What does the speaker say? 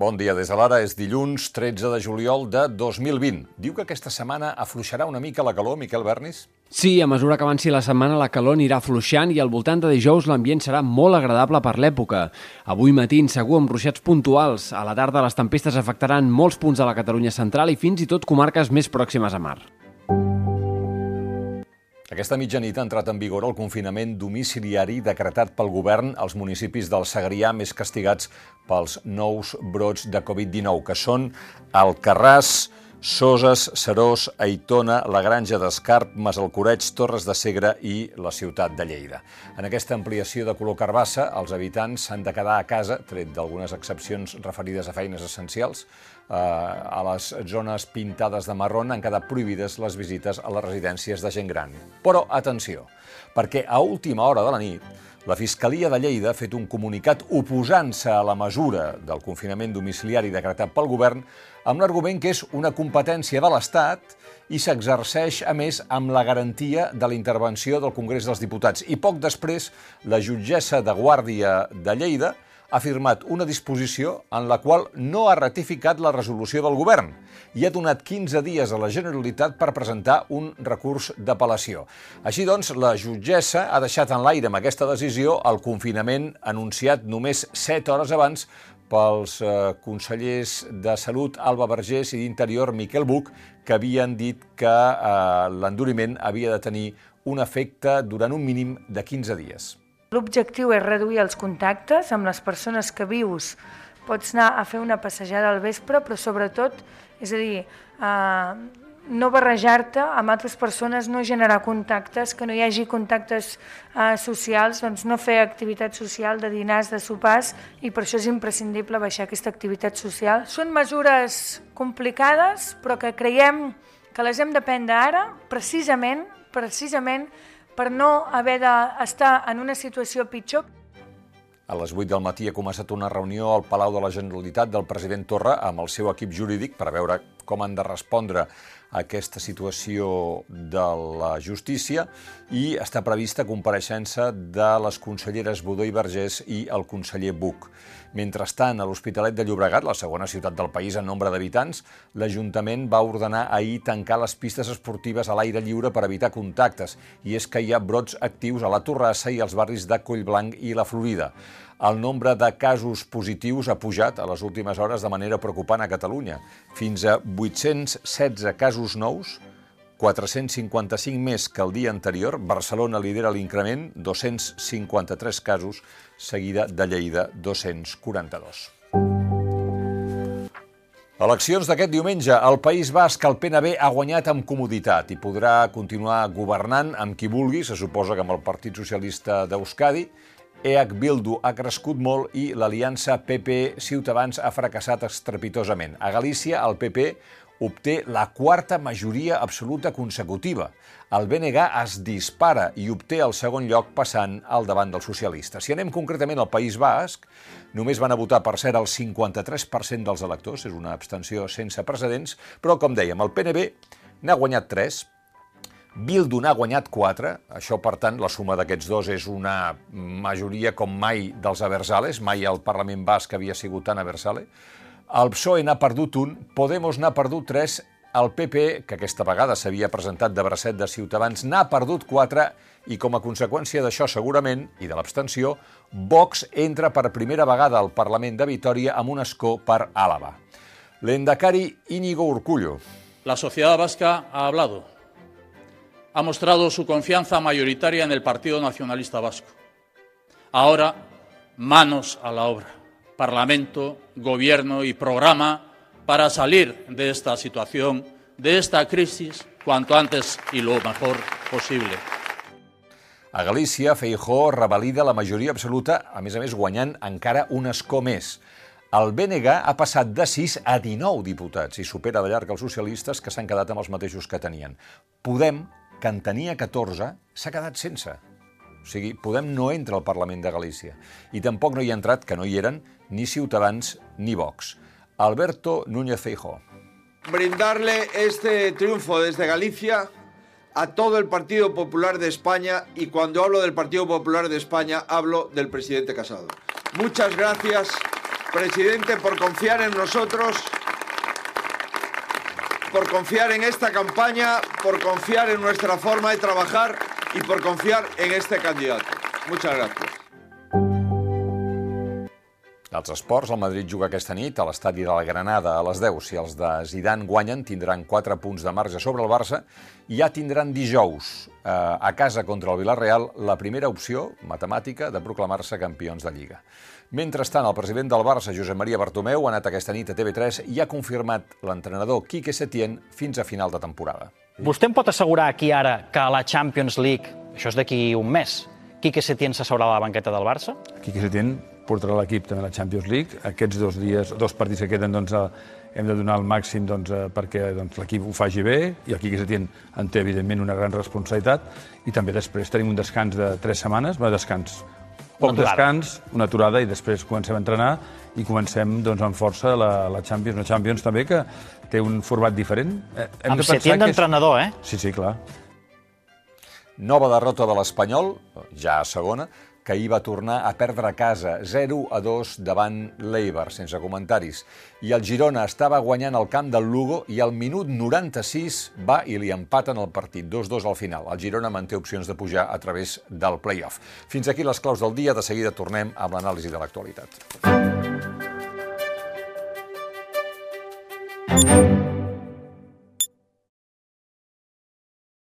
Bon dia, des de l'ara és dilluns 13 de juliol de 2020. Diu que aquesta setmana afluixarà una mica la calor, Miquel Bernis? Sí, a mesura que avanci la setmana la calor anirà fluixant i al voltant de dijous l'ambient serà molt agradable per l'època. Avui matí segur amb ruixats puntuals. A la tarda les tempestes afectaran molts punts de la Catalunya central i fins i tot comarques més pròximes a mar. Aquesta mitjanit ha entrat en vigor el confinament domiciliari decretat pel govern als municipis del Segrià més castigats pels nous brots de Covid-19, que són Alcarràs, Soses, Serós, Aitona, la Granja d'Escarp, Masalcoreig, Torres de Segre i la ciutat de Lleida. En aquesta ampliació de color carbassa, els habitants s'han de quedar a casa, tret d'algunes excepcions referides a feines essencials. Eh, a les zones pintades de marron han quedat prohibides les visites a les residències de gent gran. Però, atenció, perquè a última hora de la nit la Fiscalia de Lleida ha fet un comunicat oposant-se a la mesura del confinament domiciliari decretat pel govern amb l'argument que és una competència de l'Estat i s'exerceix, a més, amb la garantia de la intervenció del Congrés dels Diputats. I poc després, la jutgessa de Guàrdia de Lleida ha firmat una disposició en la qual no ha ratificat la resolució del govern i ha donat 15 dies a la Generalitat per presentar un recurs d'apel·lació. Així doncs, la jutgessa ha deixat en l'aire amb aquesta decisió el confinament anunciat només 7 hores abans pels eh, consellers de Salut Alba Vergés i d'Interior Miquel Buch, que havien dit que eh, l'enduriment havia de tenir un efecte durant un mínim de 15 dies. L'objectiu és reduir els contactes amb les persones que vius. Pots anar a fer una passejada al vespre, però sobretot, és a dir, eh, no barrejar-te amb altres persones, no generar contactes, que no hi hagi contactes eh, socials, doncs no fer activitat social de dinars, de sopars, i per això és imprescindible baixar aquesta activitat social. Són mesures complicades, però que creiem que les hem de prendre ara, precisament, precisament per no haver d'estar en una situació pitjor. A les 8 del matí ha començat una reunió al Palau de la Generalitat del president Torra amb el seu equip jurídic per veure com han de respondre aquesta situació de la justícia i està prevista compareixença de les conselleres Budó i Vergés i el conseller Buc. Mentrestant, a l'Hospitalet de Llobregat, la segona ciutat del país en nombre d'habitants, l'Ajuntament va ordenar ahir tancar les pistes esportives a l'aire lliure per evitar contactes, i és que hi ha brots actius a la Torrassa i als barris de Collblanc i la Florida. El nombre de casos positius ha pujat a les últimes hores de manera preocupant a Catalunya, fins a 816 casos nous, 455 més que el dia anterior. Barcelona lidera l'increment, 253 casos, seguida de Lleida, 242. Eleccions d'aquest diumenge. El País Basc, el PNB, ha guanyat amb comoditat i podrà continuar governant amb qui vulgui, se suposa que amb el Partit Socialista d'Euskadi. EH Bildu ha crescut molt i l'aliança PP-Ciutadans ha fracassat estrepitosament. A Galícia, el PP obté la quarta majoria absoluta consecutiva. El BNG es dispara i obté el segon lloc passant al davant dels socialistes. Si anem concretament al País Basc, només van a votar, per cert, el 53% dels electors, és una abstenció sense precedents, però, com dèiem, el PNB n'ha guanyat 3, Bildu n'ha guanyat 4, això, per tant, la suma d'aquests dos és una majoria com mai dels Aversales, mai el Parlament Basc havia sigut tan Aversale, el PSOE n'ha perdut un, Podemos n'ha perdut tres, el PP, que aquesta vegada s'havia presentat de bracet de Ciutadans, n'ha perdut quatre i com a conseqüència d'això segurament, i de l'abstenció, Vox entra per primera vegada al Parlament de Vitoria amb un escó per Àlava. L'endacari Íñigo Urcullo. La sociedad vasca ha hablado. Ha mostrado su confianza mayoritaria en el Partido Nacionalista Vasco. Ahora, manos a la obra. Parlamento, Gobierno y programa para salir de esta situación, de esta crisis, cuanto antes y lo mejor posible. A Galícia, Feijó revalida la majoria absoluta, a més a més guanyant encara un escó més. El BNG ha passat de 6 a 19 diputats i supera de llarg els socialistes que s'han quedat amb els mateixos que tenien. Podem, que en tenia 14, s'ha quedat sense. O sigui, Podem no entra al Parlament de Galícia. I tampoc no hi ha entrat, que no hi eren, ni Ciutadans ni Vox. Alberto Núñez Feijó. Brindarle este triunfo desde Galicia a todo el Partido Popular de España y cuando hablo del Partido Popular de España hablo del presidente Casado. Muchas gracias presidente, por confiar en nosotros, por confiar en esta campaña, por confiar en nuestra forma de trabajar y por confiar en este candidato. Muchas gracias. Als esports, el Madrid juga aquesta nit a l'estadi de la Granada a les 10. Si els de Zidane guanyen, tindran 4 punts de marge sobre el Barça i ja tindran dijous eh, a casa contra el Villarreal la primera opció matemàtica de proclamar-se campions de Lliga. Mentrestant, el president del Barça, Josep Maria Bartomeu, ha anat aquesta nit a TV3 i ha confirmat l'entrenador Quique Setién fins a final de temporada. Vostè em pot assegurar aquí ara que a la Champions League, això és d'aquí un mes, Quique Setién s'asseurà a la banqueta del Barça? Quique Setién portarà l'equip també a la Champions League. Aquests dos dies, dos partits que queden, doncs, hem de donar el màxim doncs, perquè doncs, l'equip ho faci bé i el Quique Setién en té, evidentment, una gran responsabilitat. I també després tenim un descans de tres setmanes, va descans poc Una descans, una aturada, i després comencem a entrenar i comencem doncs, amb força la, la Champions. Una Champions també que té un format diferent. Eh, hem Amb de pensar Setién que és- d'entrenador, eh? Sí, sí, clar. Nova derrota de l'Espanyol, ja a segona, que ahir va tornar a perdre a casa 0 a 2 davant l'Eibar, sense comentaris. I el Girona estava guanyant el camp del Lugo i al minut 96 va i li empaten el partit, 2-2 al final. El Girona manté opcions de pujar a través del play-off. Fins aquí les claus del dia, de seguida tornem amb l'anàlisi de l'actualitat.